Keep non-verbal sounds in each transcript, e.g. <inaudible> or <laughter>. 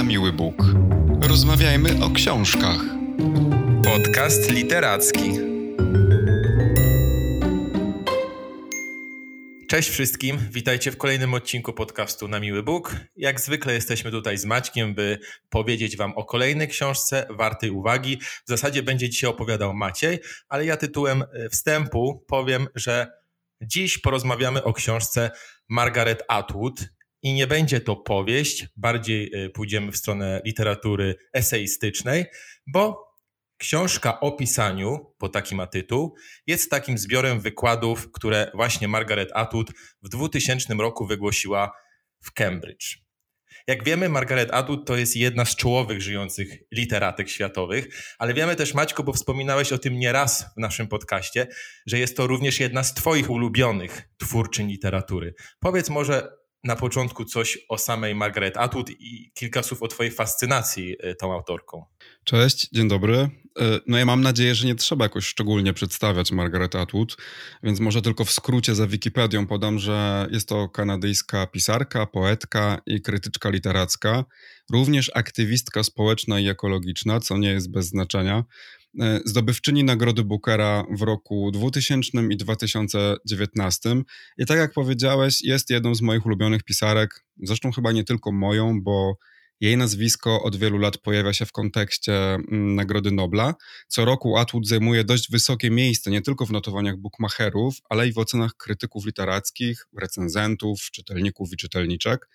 na miły Bóg. Rozmawiajmy o książkach. Podcast literacki. Cześć wszystkim, witajcie w kolejnym odcinku podcastu Na Miły Bóg. Jak zwykle jesteśmy tutaj z Maćkiem, by powiedzieć Wam o kolejnej książce wartej uwagi. W zasadzie będzie dzisiaj opowiadał Maciej, ale ja tytułem e, wstępu powiem, że dziś porozmawiamy o książce Margaret Atwood. I nie będzie to powieść, bardziej e, pójdziemy w stronę literatury eseistycznej, bo Książka o pisaniu, bo taki ma tytuł, jest takim zbiorem wykładów, które właśnie Margaret Atwood w 2000 roku wygłosiła w Cambridge. Jak wiemy, Margaret Atwood to jest jedna z czołowych żyjących literatek światowych, ale wiemy też, Maćku, bo wspominałeś o tym nieraz w naszym podcaście, że jest to również jedna z Twoich ulubionych twórczyń literatury. Powiedz może na początku coś o samej Margaret Atwood i kilka słów o Twojej fascynacji e, tą autorką. Cześć, dzień dobry. E, no ja mam nadzieję, że nie trzeba jakoś szczególnie przedstawiać Margaret Atwood, więc może tylko w skrócie za Wikipedią podam, że jest to kanadyjska pisarka, poetka i krytyczka literacka, również aktywistka społeczna i ekologiczna, co nie jest bez znaczenia. E, zdobywczyni Nagrody Bookera w roku 2000 i 2019. I tak jak powiedziałeś, jest jedną z moich ulubionych pisarek, zresztą chyba nie tylko moją, bo jej nazwisko od wielu lat pojawia się w kontekście mm, Nagrody Nobla. Co roku Atwood zajmuje dość wysokie miejsce nie tylko w notowaniach bookmacherów, ale i w ocenach krytyków literackich, recenzentów, czytelników i czytelniczek.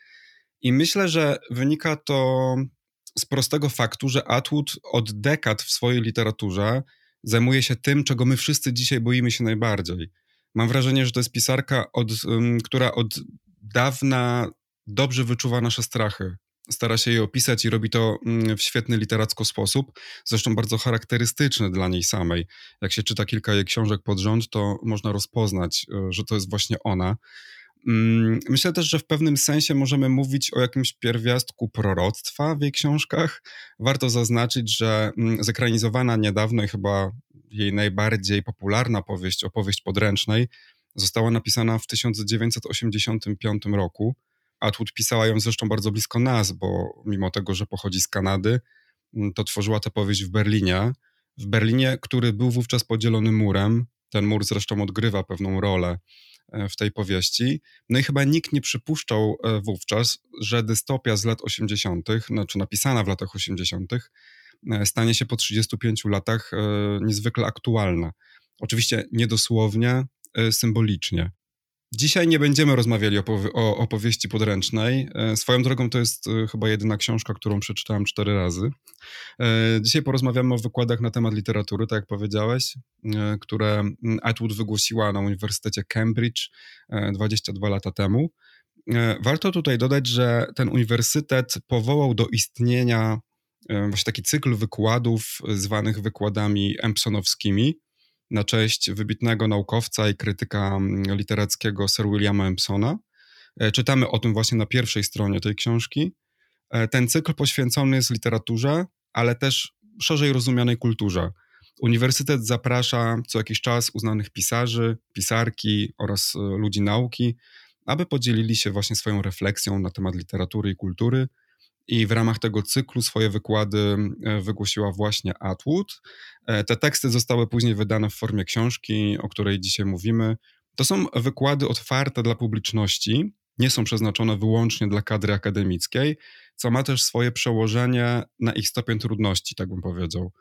I myślę, że wynika to z prostego faktu, że Atwood od dekad w swojej literaturze zajmuje się tym, czego my wszyscy dzisiaj boimy się najbardziej. Mam wrażenie, że to jest pisarka, od, która od dawna dobrze wyczuwa nasze strachy. Stara się je opisać i robi to w świetny literacko sposób, zresztą bardzo charakterystyczny dla niej samej. Jak się czyta kilka jej książek pod rząd, to można rozpoznać, e, że to jest właśnie ona. Mm, myślę też, że w pewnym sensie możemy mówić o jakimś pierwiastku proroctwa w jej książkach. Warto zaznaczyć, że mm, zekranizowana niedawno i chyba jej najbardziej popularna powieść, opowieść podręcznej, została napisana w 1985 roku. Atwood pisała ją zresztą bardzo blisko nas, bo mimo tego, że pochodzi z Kanady, mm, to tworzyła tę powieść w Berlinie. W Berlinie, który był wówczas podzielony murem. Ten mur zresztą odgrywa pewną rolę w tej powieści. No i chyba nikt nie przypuszczał e, wówczas, że dystopia z lat 80., znaczy napisana w latach 80., e, stanie się po 35 latach niezwykle aktualna. Oczywiście niedosłownie, symbolicznie. Dzisiaj nie będziemy rozmawiali o, o opowieści podręcznej. E, swoją drogą to jest e, chyba jedyna książka, którą przeczytałem cztery razy. E, dzisiaj porozmawiamy o wykładach na temat literatury, tak jak powiedziałeś, które Atwood wygłosiła na Uniwersytecie Cambridge 22 lata temu. Warto tutaj dodać, że ten uniwersytet powołał do istnienia właśnie taki cykl wykładów zwanych wykładami empsonowskimi, na cześć wybitnego naukowca i krytyka mm, literackiego Sir Williama Empsona. E, czytamy o tym właśnie na pierwszej stronie tej książki. E, ten cykl poświęcony jest literaturze, ale też szerzej rozumianej kulturze. Uniwersytet zaprasza co jakiś czas uznanych pisarzy, pisarki oraz e, ludzi nauki, aby podzielili się właśnie swoją refleksją na temat literatury i kultury, i w ramach tego cyklu swoje wykłady e, wygłosiła właśnie Atwood. E, te teksty zostały później wydane w formie książki, o której dzisiaj mówimy. To są wykłady otwarte dla publiczności, nie są przeznaczone wyłącznie dla kadry akademickiej, co ma też swoje przełożenie na ich stopień trudności, tak bym powiedział.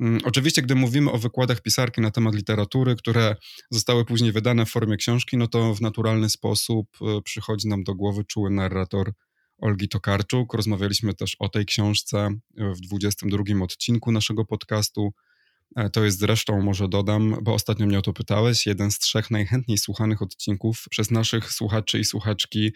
Mm, oczywiście, gdy mówimy o wykładach pisarki na temat literatury, które zostały później wydane w formie książki, no to w naturalny sposób e, przychodzi nam do głowy czuły narrator Olgi Tokarczuk. Rozmawialiśmy też o tej książce w 22 odcinku naszego podcastu. E, to jest zresztą, może dodam, bo ostatnio mnie o to pytałeś, jeden z trzech najchętniej słuchanych odcinków przez naszych słuchaczy i słuchaczki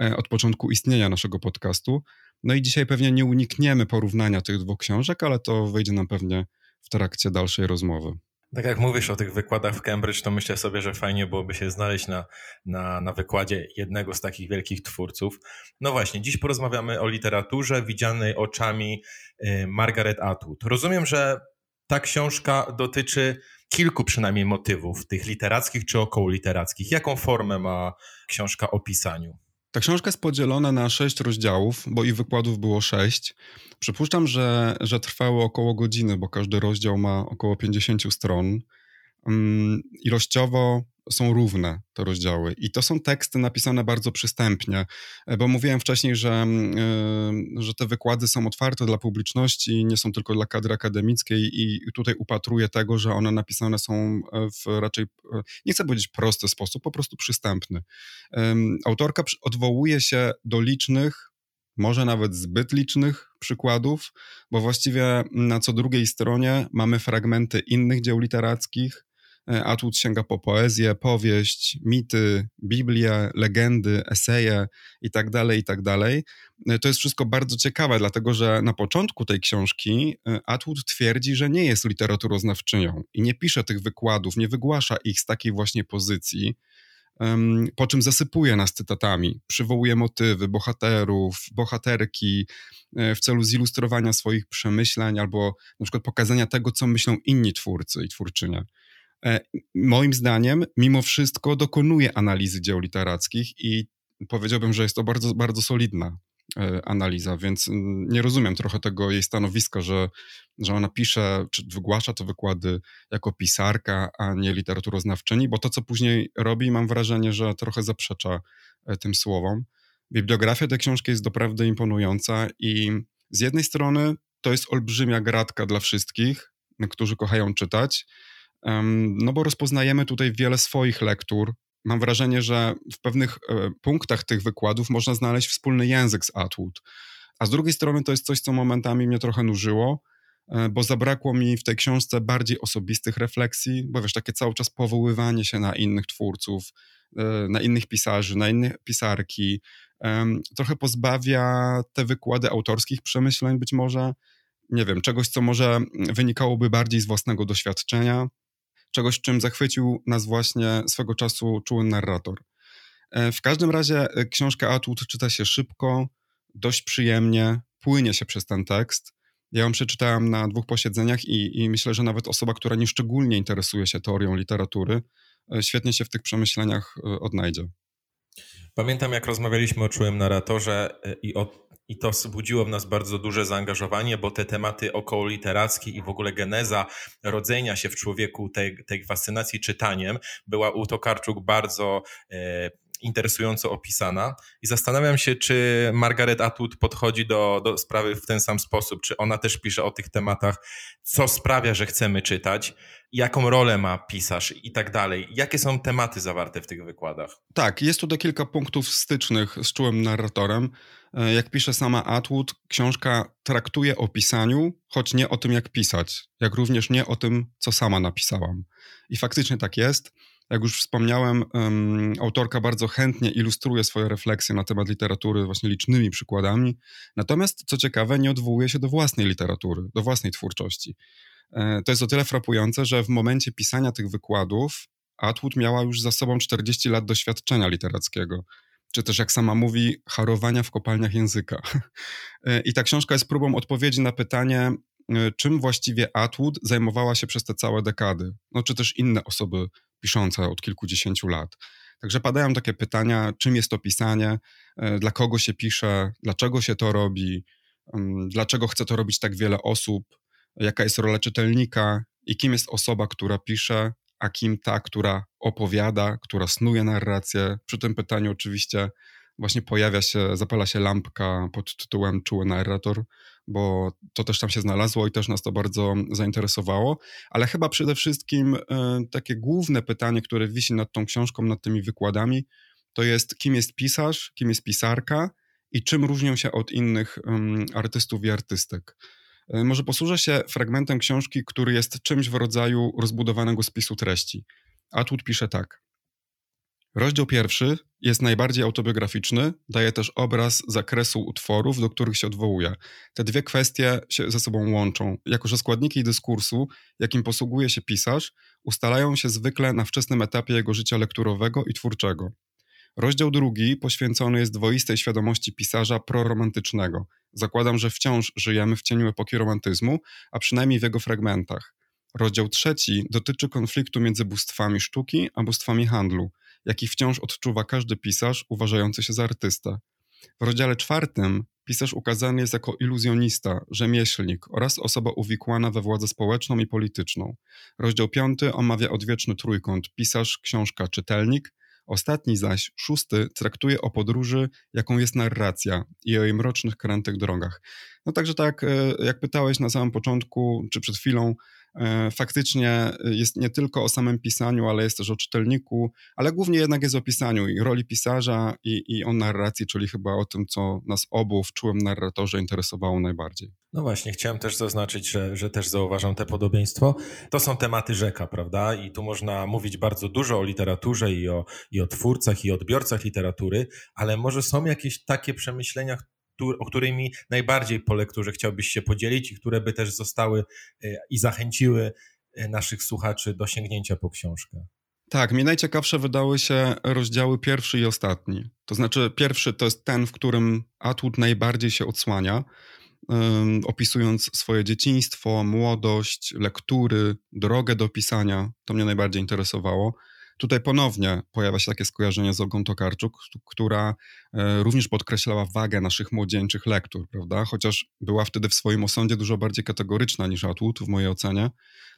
e, od początku istnienia naszego podcastu. No i dzisiaj pewnie nie unikniemy porównania tych dwóch książek, ale to wyjdzie nam pewnie w trakcie dalszej rozmowy. Tak jak mówisz o tych wykładach w Cambridge, to myślę sobie, że fajnie byłoby się znaleźć na, na, na wykładzie jednego z takich wielkich twórców. No właśnie, dziś porozmawiamy o literaturze widzianej oczami y, Margaret Atwood. Rozumiem, że ta książka dotyczy kilku przynajmniej motywów, tych literackich czy około literackich. Jaką formę ma książka o pisaniu? Ta książka jest podzielona na sześć rozdziałów, bo i wykładów było sześć. Przypuszczam, że, że trwały około godziny, bo każdy rozdział ma około 50 stron. Um, ilościowo są równe te rozdziały. I to są teksty napisane bardzo przystępnie, e, bo mówiłem wcześniej, że, yy, że te wykłady są otwarte dla publiczności, nie są tylko dla kadry akademickiej i tutaj upatruję tego, że one napisane są w raczej, nie chcę powiedzieć prosty sposób, po prostu przystępny. Autorka odwołuje się do licznych może nawet zbyt licznych przykładów, bo właściwie na co drugiej stronie mamy fragmenty innych dzieł literackich, E, Atwood sięga po poezję, powieść, mity, Biblię, legendy, eseje itd., tak itd. Tak e, to jest wszystko bardzo ciekawe, dlatego że na początku tej książki e, Atwood twierdzi, że nie jest literaturoznawczynią i nie pisze tych wykładów, nie wygłasza ich z takiej właśnie pozycji, po czym zasypuje nas cytatami, przywołuje motywy bohaterów, bohaterki w celu zilustrowania swoich przemyśleń albo na przykład pokazania tego, co myślą inni twórcy i twórczynie. E, moim zdaniem, mimo wszystko, dokonuje analizy dzieł literackich i powiedziałbym, że jest to bardzo, bardzo solidna e, analiza, więc nie rozumiem trochę tego jej stanowiska, że, że ona pisze, czy wygłasza te wykłady jako pisarka, a nie literaturoznawczyni, bo to, co później robi, mam wrażenie, że trochę zaprzecza e, tym słowom. Bibliografia tej książki jest doprawdy imponująca i z jednej strony to jest olbrzymia gratka dla wszystkich, którzy kochają czytać, no bo rozpoznajemy tutaj wiele swoich lektur. Mam wrażenie, że w pewnych e, punktach tych wykładów można znaleźć wspólny język z Atwood. A z drugiej strony to jest coś, co momentami mnie trochę nużyło, e, bo zabrakło mi w tej książce bardziej osobistych refleksji, bo wiesz, takie cały czas powoływanie się na innych twórców, e, na innych pisarzy, na inne pisarki, trochę pozbawia te wykłady autorskich przemyśleń być może, nie wiem, czegoś, co może wynikałoby bardziej z własnego doświadczenia czegoś, czym zachwycił nas właśnie swego czasu czuły narrator. E, w każdym razie e, książka Atwood czyta się szybko, dość przyjemnie, płynie się przez ten tekst. Ja ją przeczytałem na dwóch posiedzeniach i, i myślę, że nawet osoba, która nieszczególnie interesuje się teorią literatury, e, świetnie się w tych przemyśleniach odnajdzie. Pamiętam, jak rozmawialiśmy o czułym narratorze i o i to wzbudziło w nas bardzo duże zaangażowanie, bo te tematy około literackie i w ogóle geneza rodzenia się w człowieku tej, tej fascynacji czytaniem była u Tokarczuk bardzo e, interesująco opisana i zastanawiam się, czy Margaret Atwood podchodzi do, do sprawy w ten sam sposób, czy ona też pisze o tych tematach, co sprawia, że chcemy czytać, jaką rolę ma pisarz i tak dalej. Jakie są tematy zawarte w tych wykładach? Tak, jest tutaj kilka punktów stycznych z czułym narratorem. E, jak pisze sama Atwood, książka traktuje o pisaniu, choć nie o tym, jak pisać, jak również nie o tym, co sama napisałam. I faktycznie tak jest. Jak już wspomniałem, autorka bardzo chętnie ilustruje swoje refleksje na temat literatury właśnie licznymi przykładami. Natomiast, co ciekawe, nie odwołuje się do własnej literatury, do własnej twórczości. E, to jest o tyle frapujące, że w momencie pisania tych wykładów Atwood miała już za sobą 40 lat doświadczenia literackiego czy też jak sama mówi, harowania w kopalniach języka. <laughs> E, I ta książka jest próbą odpowiedzi na pytanie, e, czym właściwie Atwood zajmowała się przez te całe dekady, no czy też inne osoby piszące od kilkudziesięciu lat. Także padają takie pytania, czym jest to pisanie, e, dla kogo się pisze, dlaczego się to robi, mm, dlaczego chce to robić tak wiele osób, jaka jest rola czytelnika i kim jest osoba, która pisze, a kim ta, która opowiada, która snuje narrację. Przy tym pytaniu oczywiście właśnie pojawia się, zapala się lampka pod tytułem Czuły narrator, bo to też tam się znalazło i też nas to bardzo zainteresowało. Ale chyba przede wszystkim y, takie główne pytanie, które wisi nad tą książką, nad tymi wykładami, to jest kim jest pisarz, kim jest pisarka i czym różnią się od innych artystów i artystek. E, może posłużę się fragmentem książki, który jest czymś w rodzaju rozbudowanego spisu treści. Atwood pisze tak. Rozdział pierwszy jest najbardziej autobiograficzny, daje też obraz zakresu utworów, do których się odwołuje. Te dwie kwestie się ze sobą łączą, jako że składniki dyskursu, jakim posługuje się pisarz, ustalają się zwykle na wczesnym etapie jego życia lekturowego i twórczego. Rozdział drugi poświęcony jest dwoistej świadomości pisarza proromantycznego. Zakładam, że wciąż żyjemy w cieniu epoki romantyzmu, a przynajmniej w jego fragmentach. Rozdział trzeci dotyczy konfliktu między bóstwami sztuki a bóstwami handlu. Jaki wciąż odczuwa każdy pisarz uważający się za artystę. W rozdziale czwartym pisarz ukazany jest jako iluzjonista, rzemieślnik oraz osoba uwikłana we władzę społeczną i polityczną. Rozdział piąty omawia odwieczny trójkąt pisarz, książka, czytelnik. Ostatni zaś, szósty, traktuje o podróży, jaką jest narracja i o jej mrocznych, krętych drogach. No także tak, e, jak pytałeś na samym początku, czy przed chwilą, faktycznie jest nie tylko o samym pisaniu, ale jest też o czytelniku, ale głównie jednak jest o pisaniu i roli pisarza i, i o narracji, czyli chyba o tym, co nas obu w czułym narratorze interesowało najbardziej. No właśnie, chciałem też zaznaczyć, że, że też zauważam te podobieństwo. To są tematy rzeka, prawda? I tu można mówić bardzo dużo o literaturze i o, i o twórcach, i odbiorcach literatury, ale może są jakieś takie przemyślenia, o którymi najbardziej po lekturze chciałbyś się podzielić i które by też zostały e, i zachęciły e, naszych słuchaczy do sięgnięcia po książkę? Tak, mi najciekawsze wydały się rozdziały pierwszy i ostatni. To znaczy, pierwszy to jest ten, w którym Atwood najbardziej się odsłania, um, opisując swoje dzieciństwo, młodość, lektury, drogę do pisania. To mnie najbardziej interesowało. Tutaj ponownie pojawia się takie skojarzenie z Olgą Tokarczuk, która e, również podkreślała wagę naszych młodzieńczych lektur, prawda? Chociaż była wtedy w swoim osądzie dużo bardziej kategoryczna niż Atwood w mojej ocenie,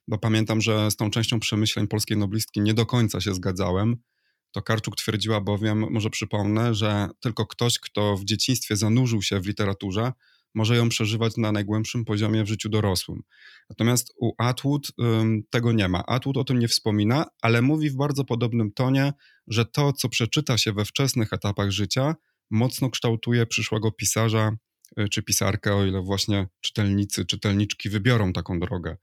bo pamiętam, że z tą częścią przemyśleń polskiej noblistki nie do końca się zgadzałem. Tokarczuk twierdziła bowiem, może przypomnę, że tylko ktoś, kto w dzieciństwie zanurzył się w literaturze, może ją przeżywać na najgłębszym poziomie w życiu dorosłym. Natomiast u Atwood ym, tego nie ma. Atwood o tym nie wspomina, ale mówi w bardzo podobnym tonie, że to, co przeczyta się we wczesnych etapach życia, mocno kształtuje przyszłego pisarza y, czy pisarkę, o ile właśnie czytelnicy, czytelniczki wybiorą taką drogę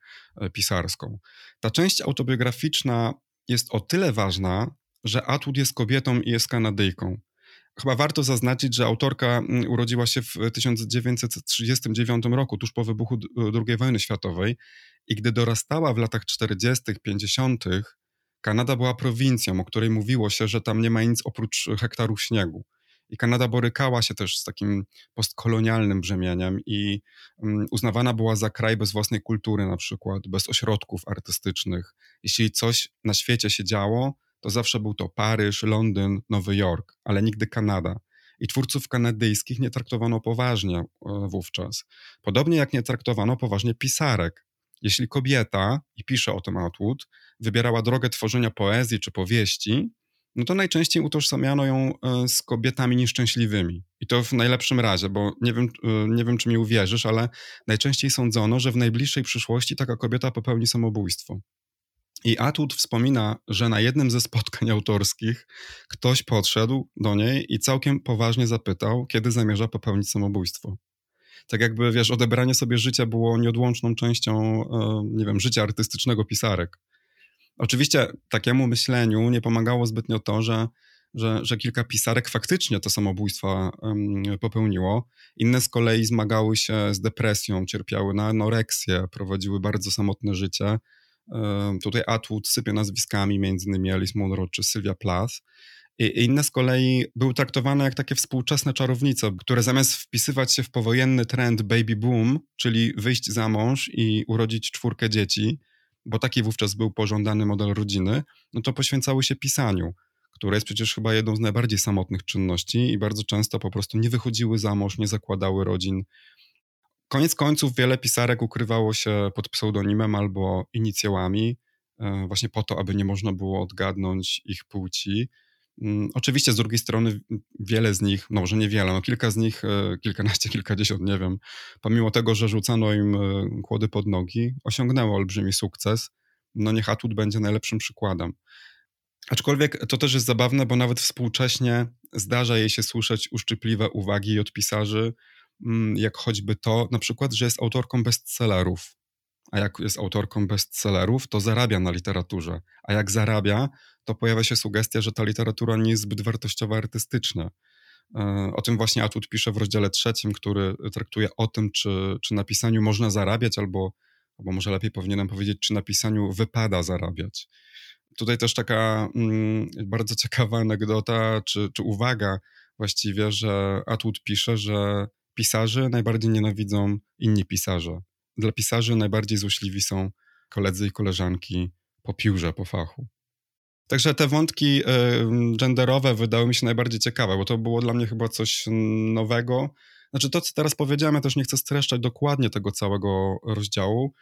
y, pisarską. Ta część autobiograficzna jest o tyle ważna, że Atwood jest kobietą i jest Kanadyjką. Chyba warto zaznaczyć, że autorka mm, urodziła się w 1939 roku, tuż po wybuchu II wojny światowej i gdy dorastała w latach 40., 50., Kanada była prowincją, o której mówiło się, że tam nie ma nic oprócz hektarów śniegu. I Kanada borykała się też z takim postkolonialnym brzemieniem i um, uznawana była za kraj bez własnej kultury, na przykład, bez ośrodków artystycznych. Jeśli coś na świecie się działo, to zawsze był to Paryż, Londyn, Nowy Jork, ale nigdy Kanada. I twórców kanadyjskich nie traktowano poważnie e, wówczas. Podobnie jak nie traktowano poważnie pisarek. Jeśli kobieta, i pisze o tym Atwood, wybierała drogę tworzenia poezji czy powieści, no to najczęściej utożsamiano ją e, z kobietami nieszczęśliwymi. I to w najlepszym razie, bo nie wiem, e, nie wiem, czy mi uwierzysz, ale najczęściej sądzono, że w najbliższej przyszłości taka kobieta popełni samobójstwo. I Atwood wspomina, że na jednym ze spotkań autorskich ktoś podszedł do niej i całkiem poważnie zapytał, kiedy zamierza popełnić samobójstwo. Tak jakby, wiesz, odebranie sobie życia było nieodłączną częścią, e, nie wiem, życia artystycznego pisarek. Oczywiście takiemu myśleniu nie pomagało zbytnio to, że, że, że kilka pisarek faktycznie to samobójstwa popełniło. Inne z kolei zmagały się z depresją, cierpiały na anoreksję, prowadziły bardzo samotne życie Tutaj Atwood sypie nazwiskami, innymi Alice Munro czy Sylvia Plath. I inne z kolei były traktowane jak takie współczesne czarownice, które zamiast wpisywać się w powojenny trend baby boom, czyli wyjść za mąż i urodzić czwórkę dzieci, bo taki wówczas był pożądany model rodziny, no to poświęcały się pisaniu, które jest przecież chyba jedną z najbardziej samotnych czynności i bardzo często po prostu nie wychodziły za mąż, nie zakładały rodzin, Koniec końców wiele pisarek ukrywało się pod pseudonimem albo inicjałami, e, właśnie po to, aby nie można było odgadnąć ich płci. Mm, oczywiście z drugiej strony wiele z nich, no może niewiele, no kilka z nich, e, kilkanaście, <laughs> kilkadziesiąt, nie wiem, pomimo tego, że rzucano im e, kłody pod nogi, osiągnęło olbrzymi sukces. No niech Atwood będzie najlepszym przykładem. Aczkolwiek to też jest zabawne, bo nawet współcześnie zdarza jej się słyszeć uszczypliwe uwagi od pisarzy, jak choćby to, na przykład, że jest autorką bestsellerów. A jak jest autorką bestsellerów, to zarabia na literaturze. A jak zarabia, to pojawia się sugestia, że ta literatura nie jest zbyt wartościowa artystycznie. O tym właśnie Atwood pisze w rozdziale trzecim, który traktuje o tym, czy, czy na pisaniu można zarabiać, albo, albo może lepiej powinienem powiedzieć, czy na pisaniu wypada zarabiać. Tutaj też taka mm, bardzo ciekawa anegdota, czy, czy uwaga właściwie, że Atwood pisze, że pisarzy najbardziej nienawidzą inni pisarze. Dla pisarzy najbardziej złośliwi są koledzy i koleżanki po piórze, po fachu. Także te wątki genderowe wydały mi się najbardziej ciekawe, bo to było dla mnie chyba coś nowego. Znaczy to, co teraz powiedziałem, ja też nie chcę streszczać dokładnie tego całego rozdziału,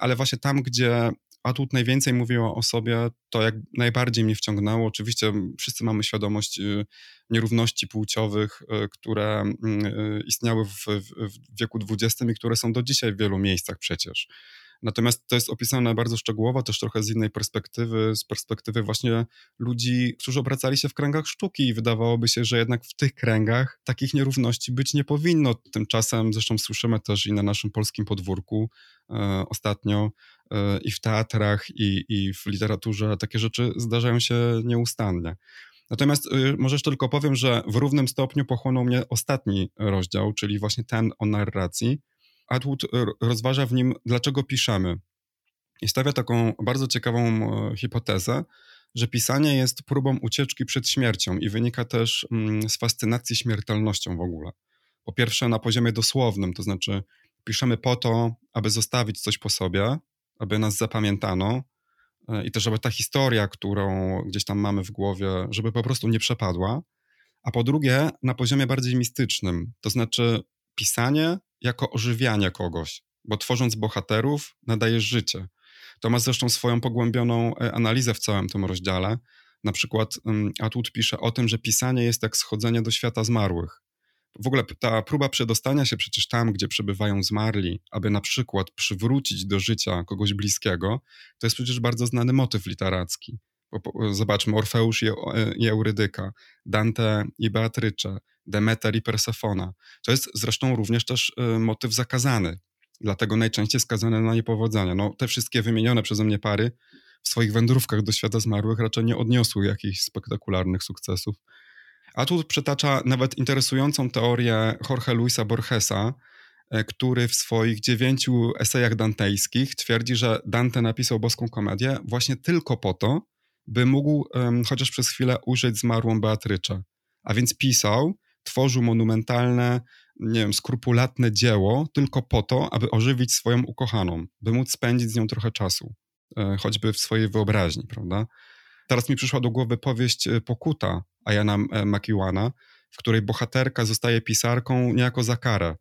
ale właśnie tam, gdzie Atut najwięcej mówił o sobie, to jak najbardziej mnie wciągnęło. Oczywiście wszyscy mamy świadomość y, nierówności płciowych, y, które mm, y, istniały w, w wieku XX i które są do dzisiaj w wielu miejscach przecież. Natomiast to jest opisane bardzo szczegółowo, też trochę z innej perspektywy, z perspektywy właśnie ludzi, którzy obracali się w kręgach sztuki i wydawałoby się, że jednak w tych kręgach takich nierówności być nie powinno. Tymczasem zresztą słyszymy też i na naszym polskim podwórku e, ostatnio e, i w teatrach, i, i w literaturze takie rzeczy zdarzają się nieustannie. Natomiast y, możesz tylko powiem, że w równym stopniu pochłonął mnie ostatni rozdział, czyli właśnie ten o narracji, Atwood rozważa w nim, dlaczego piszemy. I stawia taką bardzo ciekawą e, hipotezę, że pisanie jest próbą ucieczki przed śmiercią i wynika też mm, z fascynacji śmiertelnością w ogóle. Po pierwsze, na poziomie dosłownym, to znaczy piszemy po to, aby zostawić coś po sobie, aby nas zapamiętano e, i też, żeby ta historia, którą gdzieś tam mamy w głowie, żeby po prostu nie przepadła. A po drugie, na poziomie bardziej mistycznym, to znaczy pisanie jako ożywianie kogoś, bo tworząc bohaterów nadajesz życie. To ma zresztą swoją pogłębioną e, analizę w całym tym rozdziale. Na przykład Atwood pisze o tym, że pisanie jest jak schodzenie do świata zmarłych. W ogóle ta próba przedostania się przecież tam, gdzie przebywają zmarli, aby na przykład przywrócić do życia kogoś bliskiego, to jest przecież bardzo znany motyw literacki. Zobaczmy, Orfeusz i Eurydyka, Dante i Beatrycze, Demeter i Persefona. To jest zresztą również też y, motyw zakazany, dlatego najczęściej skazany na niepowodzenia. No, te wszystkie wymienione przeze mnie pary w swoich wędrówkach do świata zmarłych raczej nie odniosły jakichś spektakularnych sukcesów. A tu przytacza nawet interesującą teorię Jorge Luisa Borgesa, e, który w swoich dziewięciu esejach dantejskich twierdzi, że Dante napisał boską komedię właśnie tylko po to, by mógł um, chociaż przez chwilę ujrzeć zmarłą Beatryczę. A więc pisał, tworzył monumentalne, nie wiem, skrupulatne dzieło tylko po to, aby ożywić swoją ukochaną, by móc spędzić z nią trochę czasu, e, choćby w swojej wyobraźni, prawda? Teraz mi przyszła do głowy powieść e, Pokuta Ayana e, McEwana, w której bohaterka zostaje pisarką niejako za karę.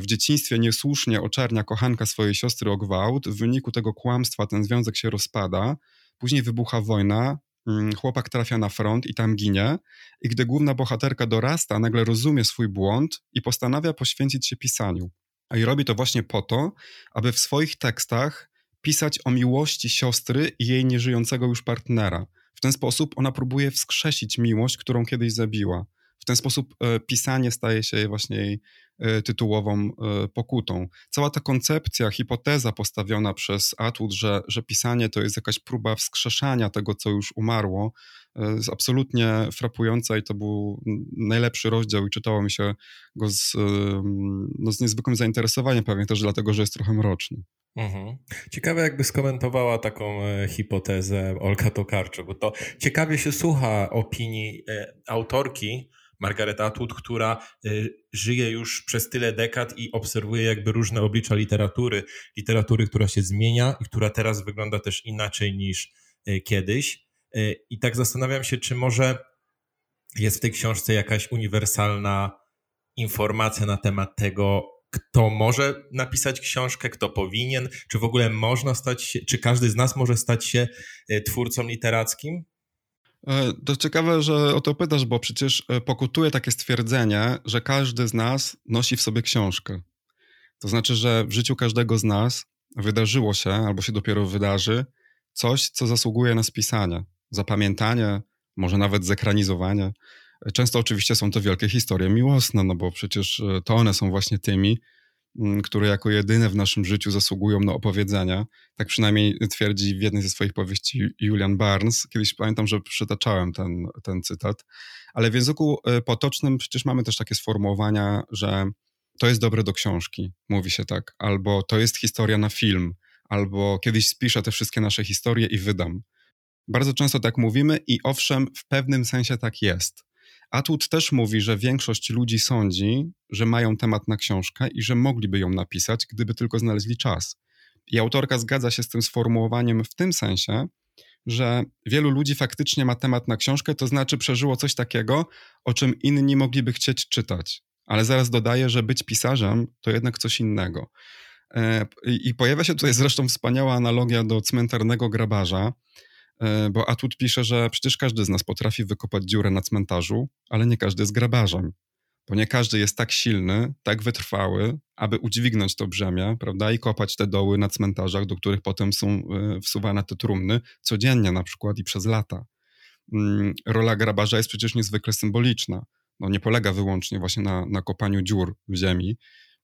W dzieciństwie niesłusznie oczernia kochanka swojej siostry o gwałt, w wyniku tego kłamstwa ten związek się rozpada, później wybucha wojna, Mm, chłopak trafia na front i tam ginie. I gdy główna bohaterka dorasta, nagle rozumie swój błąd i postanawia poświęcić się pisaniu. I robi to właśnie po to, aby w swoich tekstach pisać o miłości siostry i jej nieżyjącego już partnera. W ten sposób ona próbuje wskrzesić miłość, którą kiedyś zabiła. W ten sposób e, pisanie staje się właśnie jej tytułową e, pokutą. Cała ta koncepcja, hipoteza postawiona przez Atwood, że, że pisanie to jest jakaś próba wskrzeszania tego, co już umarło, e, jest absolutnie frapująca i to był najlepszy rozdział i czytało mi się go z, no, z niezwykłym zainteresowaniem, pewnie też dlatego, że jest trochę mroczny. Mhm. Ciekawe, jakby skomentowała taką hipotezę Olga Tokarczuk, bo to ciekawie się słucha opinii autorki, Margaret Atwood, która y, żyje już przez tyle dekad i obserwuje jakby różne oblicza literatury, literatury, która się zmienia i która teraz wygląda też inaczej niż y, kiedyś. Y, I tak zastanawiam się, czy może jest w tej książce jakaś uniwersalna informacja na temat tego, kto może napisać książkę, kto powinien, czy w ogóle można stać się, czy każdy z nas może stać się twórcą literackim? E, to ciekawe, że o to pytasz, bo przecież e, pokutuje takie stwierdzenie, że każdy z nas nosi w sobie książkę. To znaczy, że w życiu każdego z nas wydarzyło się, albo się dopiero wydarzy, coś, co zasługuje na spisanie, zapamiętanie, może nawet zekranizowanie. E, często oczywiście są to wielkie historie miłosne, no bo przecież to one są właśnie tymi, które jako jedyne w naszym życiu zasługują na opowiedzenia. Tak przynajmniej twierdzi w jednej ze swoich powieści Julian Barnes. Kiedyś pamiętam, że przytaczałem ten, ten cytat. Ale w języku e, potocznym przecież mamy też takie sformułowania, że to jest dobre do książki, mówi się tak, albo to jest historia na film, albo kiedyś spiszę te wszystkie nasze historie i wydam. Bardzo często tak mówimy i owszem, w pewnym sensie tak jest. Atwood też mówi, że większość ludzi sądzi, że mają temat na książkę i że mogliby ją napisać, gdyby tylko znaleźli czas. I autorka zgadza się z tym sformułowaniem w tym sensie, że wielu ludzi faktycznie ma temat na książkę, to znaczy przeżyło coś takiego, o czym inni mogliby chcieć czytać. Ale zaraz dodaję, że być pisarzem to jednak coś innego. E, I pojawia się tutaj zresztą wspaniała analogia do cmentarnego grabarza, bo Atwood pisze, że przecież każdy z nas potrafi wykopać dziurę na cmentarzu, ale nie każdy jest grabarzem bo nie każdy jest tak silny, tak wytrwały, aby udźwignąć to brzemię, prawda, i kopać te doły na cmentarzach, do których potem są e, wsuwane te trumny, codziennie na przykład i przez lata. Mm, rola grabarza jest przecież niezwykle symboliczna. No, nie polega wyłącznie właśnie na, na kopaniu dziur w ziemi.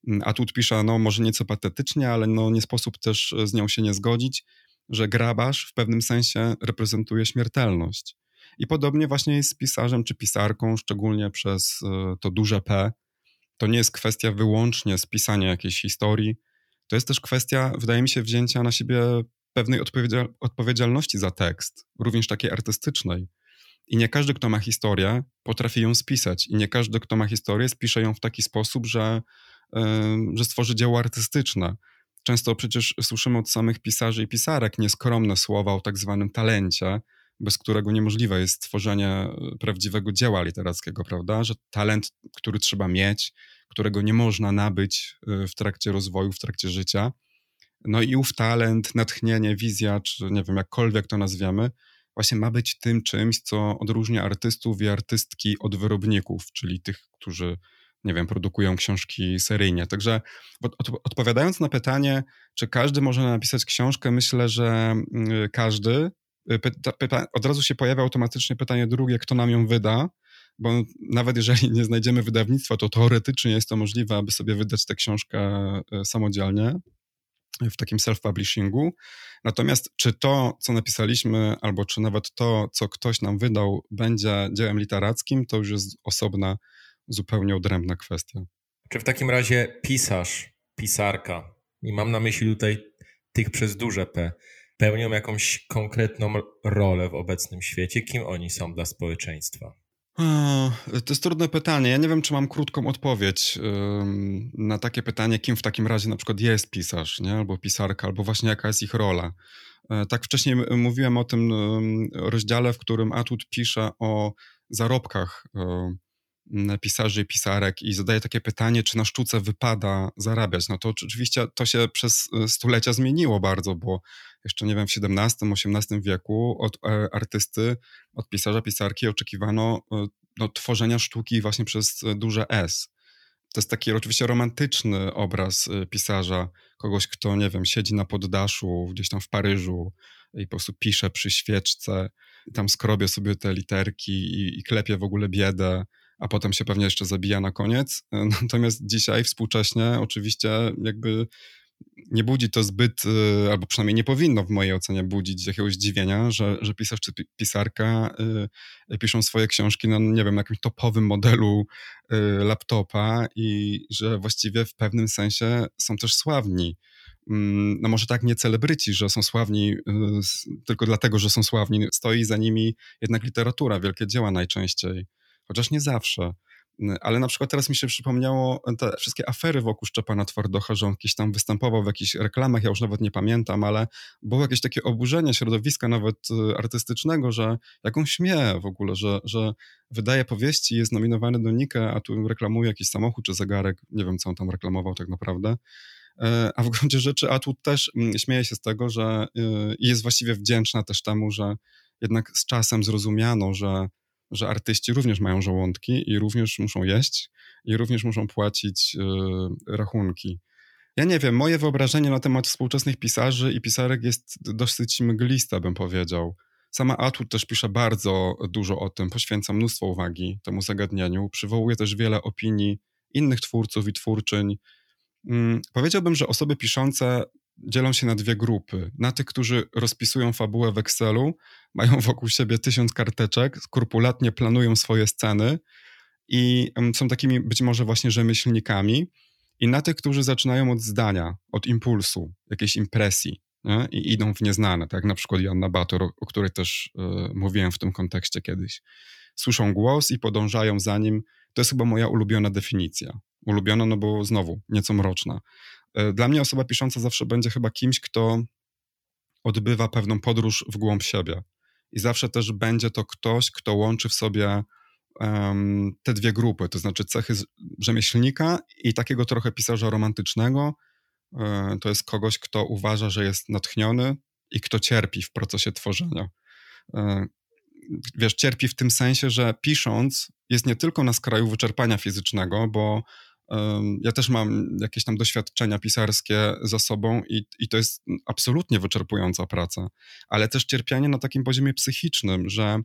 Mm, a tu pisze, no może nieco patetycznie, ale no nie sposób też z nią się nie zgodzić, że grabarz w pewnym sensie reprezentuje śmiertelność. I podobnie właśnie jest z pisarzem czy pisarką, szczególnie przez e, to duże P. To nie jest kwestia wyłącznie spisania jakiejś historii. To jest też kwestia, wydaje mi się, wzięcia na siebie pewnej odpowiedzialności za tekst, również takiej artystycznej. I nie każdy, kto ma historię, potrafi ją spisać. I nie każdy, kto ma historię, spisze ją w taki sposób, że, yy, że stworzy dzieło artystyczne. Często przecież słyszymy od samych pisarzy i pisarek nieskromne słowa o tak zwanym talencie, bez którego niemożliwe jest stworzenie e, prawdziwego dzieła literackiego, prawda? Że talent, który trzeba mieć, którego nie można nabyć e, w trakcie rozwoju, w trakcie życia. No i ów talent, natchnienie, wizja, czy nie wiem, jakkolwiek to nazwiemy, właśnie ma być tym czymś, co odróżnia artystów i artystki od wyrobników, czyli tych, którzy, nie wiem, produkują książki seryjnie. Także od, odpowiadając na pytanie, czy każdy może napisać książkę, myślę, że mm, każdy, Y, od razu się pojawia automatycznie pytanie drugie, kto nam ją wyda, bo nawet jeżeli nie znajdziemy wydawnictwa, to teoretycznie jest to możliwe, aby sobie wydać tę książkę y, samodzielnie w takim self-publishingu. Natomiast czy to, co napisaliśmy, albo czy nawet to, co ktoś nam wydał, będzie dziełem literackim, to już jest osobna, zupełnie odrębna kwestia. Czy w takim razie pisarz, pisarka, i mam na myśli tutaj tych przez duże P, pełnią jakąś konkretną rolę w obecnym świecie? Kim oni są dla społeczeństwa? To jest trudne pytanie. Ja nie wiem, czy mam krótką odpowiedź na takie pytanie, kim w takim razie na przykład jest pisarz, nie? albo pisarka, albo właśnie jaka jest ich rola. E, tak wcześniej mówiłem o tym rozdziale, w którym Atwood pisze o zarobkach pisarzy i pisarek i zadaje takie pytanie, czy na sztuce wypada zarabiać. No to oczywiście to się przez e, stulecia zmieniło bardzo, bo jeszcze nie wiem, w XVII-XVIII wieku od e, artysty, od pisarza, pisarki oczekiwano e, no, tworzenia sztuki właśnie przez duże S. To jest taki oczywiście romantyczny obraz pisarza, kogoś, kto, nie wiem, siedzi na poddaszu gdzieś tam w Paryżu i po prostu pisze przy świeczce, tam skrobie sobie te literki i, i klepie w ogóle biedę a potem się pewnie jeszcze zabija na koniec. <laughs> Natomiast dzisiaj współcześnie oczywiście jakby nie budzi to zbyt, y, albo przynajmniej nie powinno w mojej ocenie budzić jakiegoś zdziwienia, że, że pisarz czy pisarka y, piszą swoje książki na, nie wiem, na jakimś topowym modelu y, laptopa i że właściwie w pewnym sensie są też sławni. Mm, no może tak nie celebryci, że są sławni tylko dlatego, że są sławni. Stoi za nimi jednak literatura, wielkie dzieła najczęściej chociaż nie zawsze. Ale na przykład teraz mi się przypomniało te wszystkie afery wokół Szczepana Twardocha, że on gdzieś tam występował w jakichś reklamach, ja już nawet nie pamiętam, ale było jakieś takie oburzenie środowiska nawet y, artystycznego, że jak on śmie w ogóle, że, że wydaje powieści, jest nominowany do Nike, a tu reklamuje jakiś samochód czy zegarek, nie wiem co on tam reklamował tak naprawdę. E, a w gruncie rzeczy Atwood też śmieje się z tego, że y, jest właściwie wdzięczna też temu, że jednak z czasem zrozumiano, że że artyści również mają żołądki i również muszą jeść i również muszą płacić y, rachunki. Ja nie wiem, moje wyobrażenie na temat współczesnych pisarzy i pisarek jest dosyć mgliste, bym powiedział. Sama Atwood też pisze bardzo dużo o tym, poświęca mnóstwo uwagi temu zagadnieniu, przywołuje też wiele opinii innych twórców i twórczyń. Hmm, powiedziałbym, że osoby piszące dzielą się na dwie grupy. Na tych, którzy rozpisują fabułę w Excelu, mają wokół siebie tysiąc karteczek, skrupulatnie planują swoje sceny i są takimi być może właśnie rzemieślnikami. I na tych, którzy zaczynają od zdania, od impulsu, jakiejś impresji nie? i idą w nieznane, tak jak na przykład Joanna Bator, o której też y, mówiłem w tym kontekście kiedyś. Słyszą głos i podążają za nim. To jest chyba moja ulubiona definicja. Ulubiona, no bo znowu nieco mroczna. E, dla mnie osoba pisząca zawsze będzie chyba kimś, kto odbywa pewną podróż w głąb siebie. i zawsze też będzie to ktoś, kto łączy w sobie um, te dwie grupy, to znaczy cechy rzemieślnika i takiego trochę pisarza romantycznego. Um, to jest kogoś, kto uważa, że jest natchniony i kto cierpi w procesie tworzenia. Um, wiesz, cierpi w tym sensie, że pisząc jest nie tylko na skraju wyczerpania fizycznego, bo ja też mam jakieś tam doświadczenia pisarskie za sobą i, i to jest absolutnie wyczerpująca praca, ale też cierpienie na takim poziomie psychicznym, że,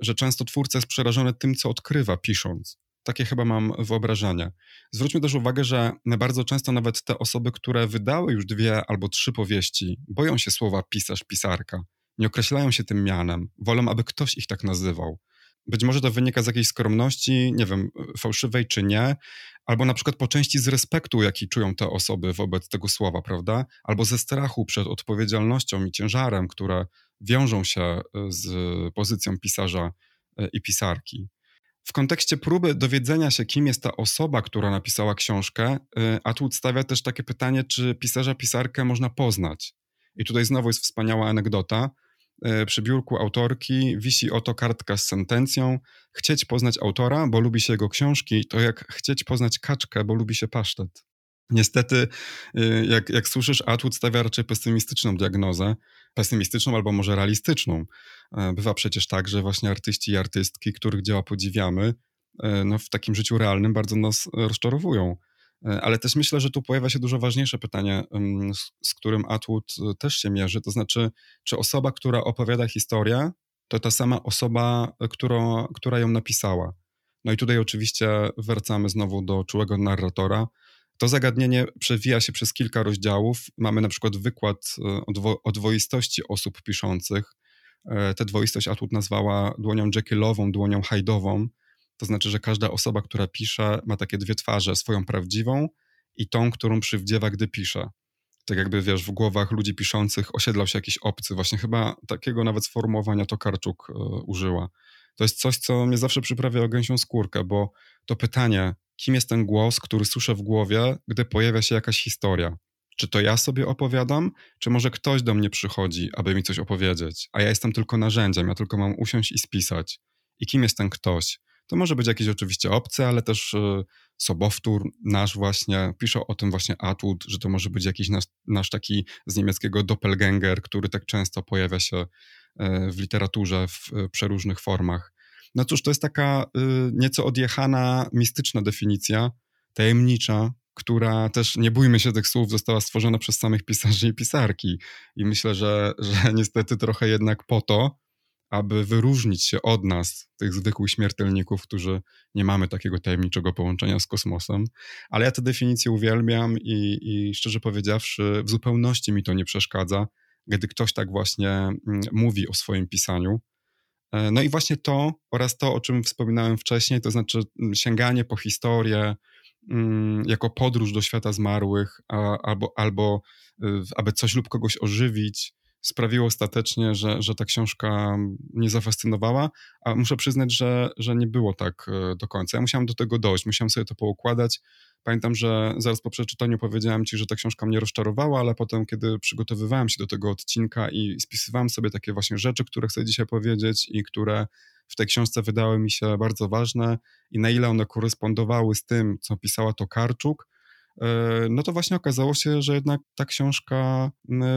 że często twórca jest przerażony tym, co odkrywa pisząc. Takie chyba mam wyobrażenie. Zwróćmy też uwagę, że bardzo często nawet te osoby, które wydały już dwie albo trzy powieści, boją się słowa pisarz, pisarka. Nie określają się tym mianem. Wolą, aby ktoś ich tak nazywał. Być może to wynika z jakiejś skromności, nie wiem, fałszywej czy nie, albo na przykład po części z respektu, jaki czują te osoby wobec tego słowa, prawda? Albo ze strachu przed odpowiedzialnością i ciężarem, które wiążą się e, z pozycją pisarza e, i pisarki. W kontekście próby dowiedzenia się, kim jest ta osoba, która napisała książkę, e, Atwood stawia też takie pytanie, czy pisarza, pisarkę można poznać. I tutaj znowu jest wspaniała anegdota. E, przy biurku autorki wisi oto kartka z sentencją. Chcieć poznać autora, bo lubi się jego książki, to jak chcieć poznać kaczkę, bo lubi się pasztet. Niestety, e, jak, jak słyszysz, Atwood stawia raczej pesymistyczną diagnozę, pesymistyczną albo może realistyczną. E, bywa przecież tak, że właśnie artyści i artystki, których dzieła podziwiamy, no w takim życiu realnym bardzo nas rozczarowują. E, ale też myślę, że tu pojawia się dużo ważniejsze pytanie, z, którym Atwood e, też się mierzy, to znaczy, czy osoba, która opowiada historię, to ta sama osoba, e, którą, która ją napisała. No i tutaj oczywiście wracamy znowu do czułego narratora. To zagadnienie przewija się przez kilka rozdziałów. Mamy na przykład wykład o, dwoistości osób piszących. Tę dwoistość Atwood nazwała dłonią Jekyllową, dłonią Hyde'ową. To znaczy, że każda osoba, która pisze, ma takie dwie twarze, swoją prawdziwą i tą, którą przywdziewa, gdy pisze. Tak jakby, wiesz, w głowach ludzi piszących osiedlał się jakiś obcy. Właśnie chyba takiego nawet sformułowania Tokarczuk y, użyła. To jest coś, co mnie zawsze przyprawia o gęsią skórkę, bo to pytanie, kim jest ten głos, który słyszę w głowie, gdy pojawia się jakaś historia? Czy to ja sobie opowiadam, czy może ktoś do mnie przychodzi, aby mi coś opowiedzieć, a ja jestem tylko narzędziem, ja tylko mam usiąść i spisać? I kim jest ten ktoś? To może być jakiś oczywiście obcy, ale też e, sobowtór nasz właśnie, pisze o tym właśnie Atwood, że to może być jakiś nasz, nasz taki z niemieckiego doppelganger, który tak często pojawia się e, w literaturze w przeróżnych formach. No cóż, to jest taka e, nieco odjechana, mistyczna definicja, tajemnicza, która też, nie bójmy się tych słów, została stworzona przez samych pisarzy i pisarki. I myślę, że, że <laughs> niestety trochę jednak po to, aby wyróżnić się od nas, tych zwykłych śmiertelników, którzy nie mamy takiego tajemniczego połączenia z kosmosem. Ale ja tę definicję uwielbiam i, i szczerze powiedziawszy, w zupełności mi to nie przeszkadza, gdy ktoś tak właśnie mm, mówi o swoim pisaniu. E, no i właśnie to oraz to, o czym wspominałem wcześniej, to znaczy mm, sięganie po historię mm, jako podróż do świata zmarłych, albo, albo y, aby coś lub kogoś ożywić, sprawiło ostatecznie, że, że ta książka mnie zafascynowała, a muszę przyznać, że, że nie było tak e, do końca. Ja musiałem do tego dojść, musiałem sobie to poukładać. Pamiętam, że zaraz po przeczytaniu powiedziałem ci, że ta książka mnie rozczarowała, ale potem, kiedy przygotowywałem się do tego odcinka i spisywałem sobie takie właśnie rzeczy, które chcę dzisiaj powiedzieć i które w tej książce wydały mi się bardzo ważne i na ile one korespondowały z tym, co pisała Tokarczuk, e, no to właśnie okazało się, że jednak ta książka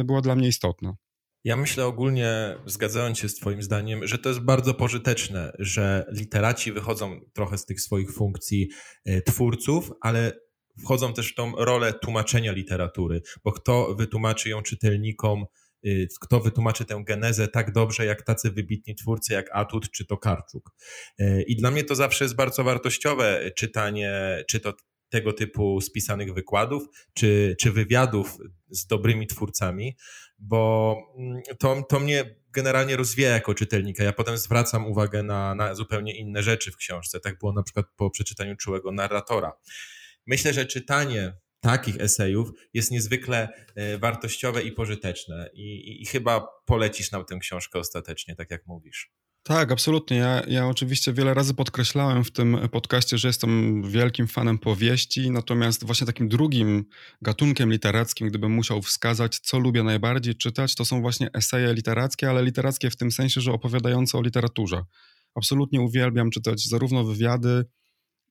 była dla mnie istotna. Ja myślę ogólnie, zgadzając się z Twoim zdaniem, że to jest bardzo pożyteczne, że literaci wychodzą trochę z tych swoich funkcji e, twórców, ale wchodzą też w tą rolę tłumaczenia literatury, bo kto wytłumaczy ją czytelnikom, e, kto wytłumaczy tę genezę tak dobrze, jak tacy wybitni twórcy jak Atut czy Tokarczuk. E, I dla mnie to zawsze jest bardzo wartościowe czytanie, czy to tego typu spisanych wykładów, czy, czy wywiadów z dobrymi twórcami, bo mm, to, to mnie generalnie rozwija jako czytelnika. Ja potem zwracam uwagę na, na zupełnie inne rzeczy w książce. Tak było na przykład po przeczytaniu czułego narratora. Myślę, że czytanie takich esejów jest niezwykle e, wartościowe i pożyteczne i, i, i chyba polecisz nam tę książkę ostatecznie, tak jak mówisz. Tak, absolutnie. Ja, ja oczywiście wiele razy podkreślałem w tym podcaście, że jestem wielkim fanem powieści, natomiast właśnie takim drugim gatunkiem literackim, gdybym musiał wskazać, co lubię najbardziej czytać, to są właśnie eseje literackie, ale literackie w tym sensie, że opowiadające o literaturze. Absolutnie uwielbiam czytać zarówno wywiady,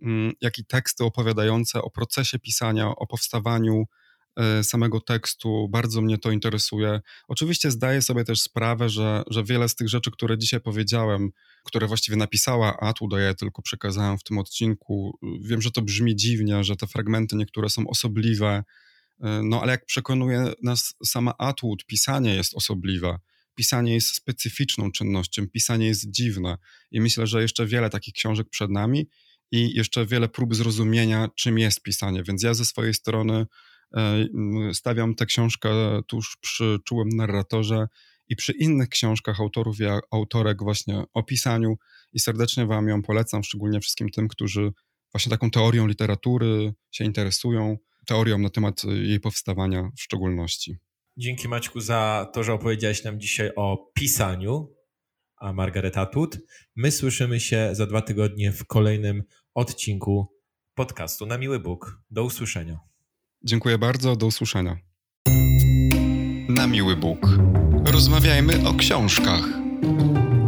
mm, jak i teksty opowiadające o procesie pisania, o powstawaniu samego tekstu, bardzo mnie to interesuje. Oczywiście zdaję sobie też sprawę, że, że wiele z tych rzeczy, które dzisiaj powiedziałem, które właściwie napisała Atu, a ja tylko przekazałem w tym odcinku, wiem, że to brzmi dziwnie, że te fragmenty niektóre są osobliwe, e, no ale jak przekonuje nas sama Atwood, pisanie jest osobliwe. Pisanie jest specyficzną czynnością, pisanie jest dziwne i myślę, że jeszcze wiele takich książek przed nami i jeszcze wiele prób zrozumienia, czym jest pisanie. Więc ja ze swojej strony E, stawiam tę książkę tuż przy czułym narratorze i przy innych książkach autorów i autorek właśnie o pisaniu i serdecznie Wam ją polecam, szczególnie wszystkim tym, którzy właśnie taką teorią literatury się interesują, teorią na temat jej powstawania w szczególności. Dzięki Maćku za to, że opowiedziałeś nam dzisiaj o pisaniu, a Margaret Atwood. My słyszymy się za dwa tygodnie w kolejnym odcinku podcastu Na Miły Bóg. Do usłyszenia. Dziękuję bardzo, do usłyszenia. Na miły Bóg. Rozmawiajmy o książkach.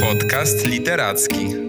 Podcast literacki.